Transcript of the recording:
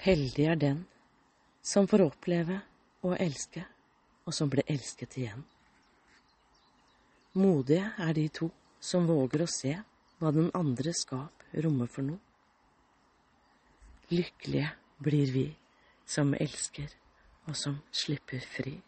Heldig er den som får oppleve å elske, og som ble elsket igjen. Modige er de to som våger å se hva den andre skap rommer for noe. Lykkelige blir vi som elsker, og som slipper fri.